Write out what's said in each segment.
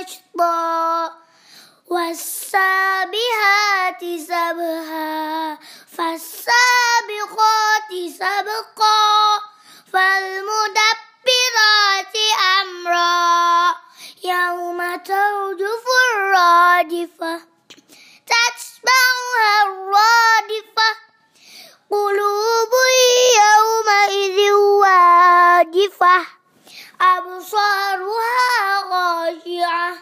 نشطا والسابحات سبها فالسابقات سبقا فالمدبرات أمرا يوم ترجف الرادفة تتبعها الرادفة قلوب يومئذ واجفة أبصارها خاشعة.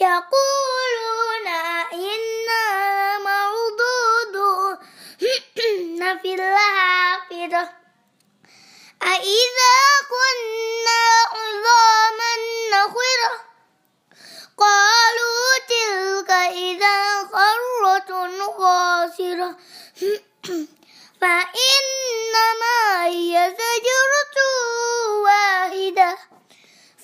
يقولون إنا مردودون في الحافرة أإذا كنا عظاما نخرة. قالوا تلك إذا قرة خاسرة. فإنما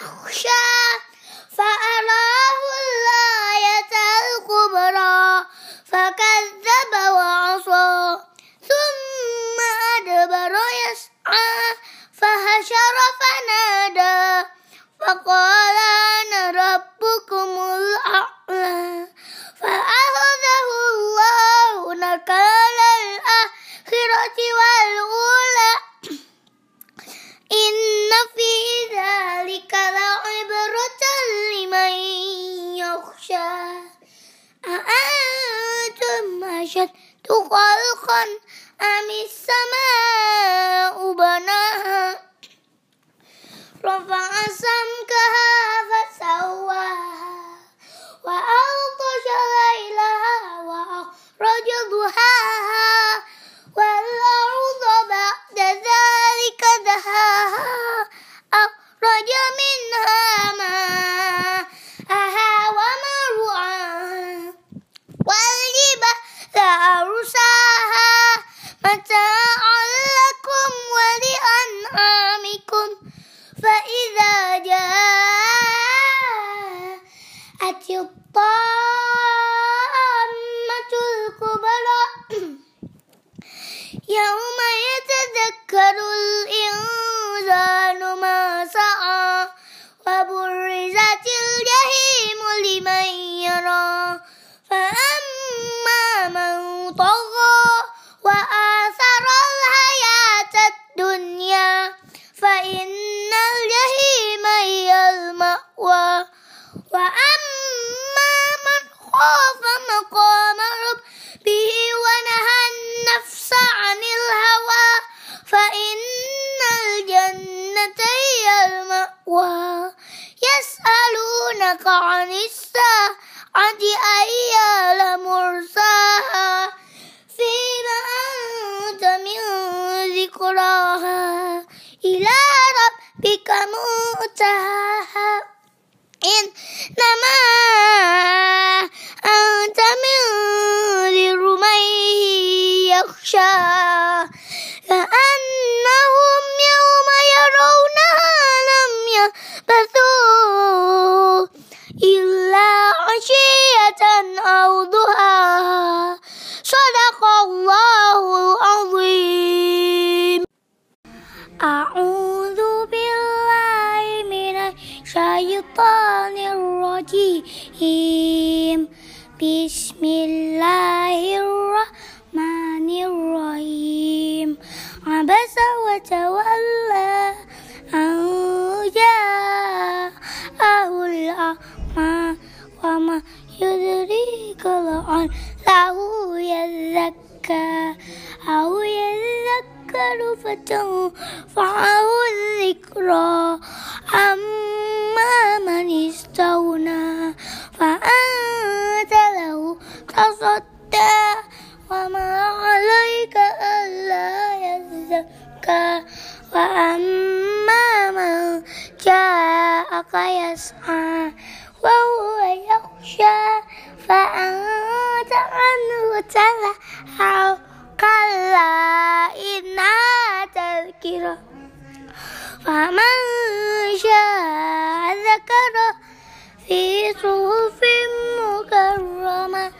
فتخشى فأراه summer. الطامة الكبرى. يوم يتذكر الإنسان ما سعى وبرزت الجحيم لمن المأوى يسألونك عن الساعة أيان مرساها فيما أنت من ذكراها إلى ربك منتهاها وتولى أن جاءه الأعمى وما يدريك لعله يزكى أو يذكر فتنفعه الذكرى. يسعى وهو يخشى فأنت عنه تلهى كلا إنها تذكرة. فمن شاء ذكره في صحف مكرمة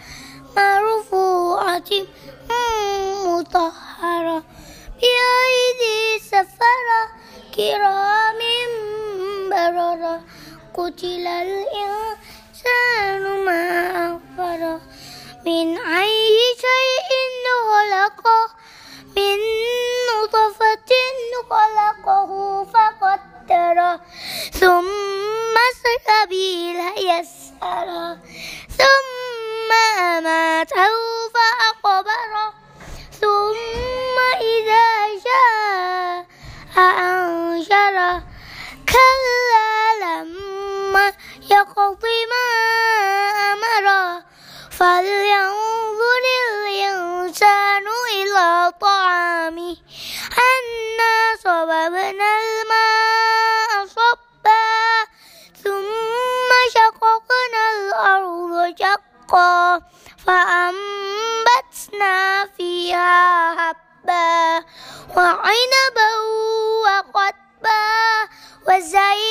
مرفوعة مطهرة بأيدي سفرة كرام. بررة قتل الإنسان ما أكفره يقض ما فلينظر الإنسان إلى طعامه أنا صببنا الماء صبا. ثم شققنا الأرض شقا فأنبتنا فيها حبا وعنبا وقطبا وزيتونا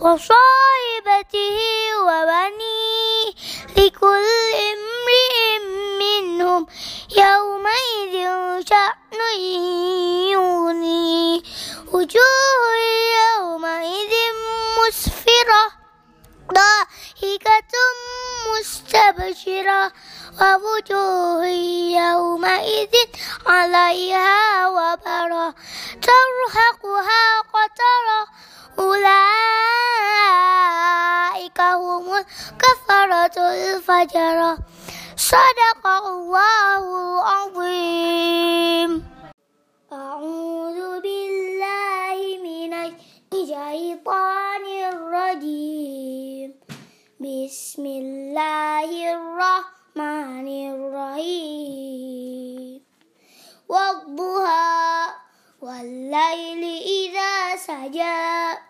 وصاحبته وبنيه لكل امرئ منهم يومئذ شأن يغنيه. وجوه يومئذ مسفرة ضاحكة مستبشرة. ووجوه يومئذ عليها وبرة ترهقها قترة. أولئك هم الكفرة الفجرة صدق الله العظيم. أعوذ بالله من الشيطان الرجيم. بسم الله الرحمن الرحيم. والضحى والليل إذا سجى.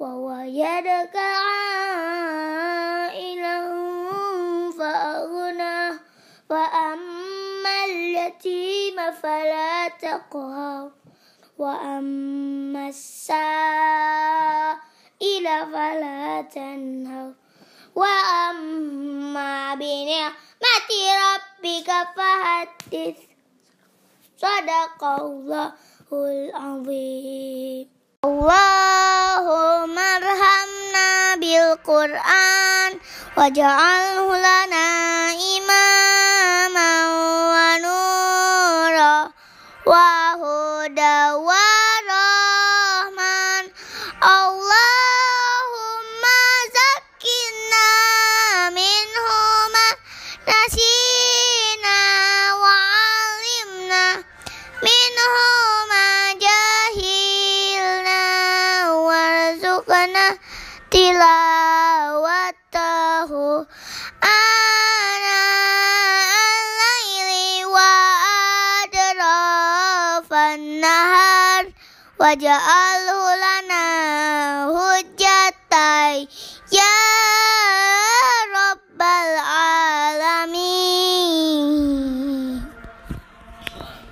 ووجدك عائلا فأغنى. وأما اليتيم فلا تقهر. وأما السائل فلا تنهر. وأما بنعمة ربك فحدث. صدق الله العظيم. اللهم بالقرآن واجعله لنا Wajah alu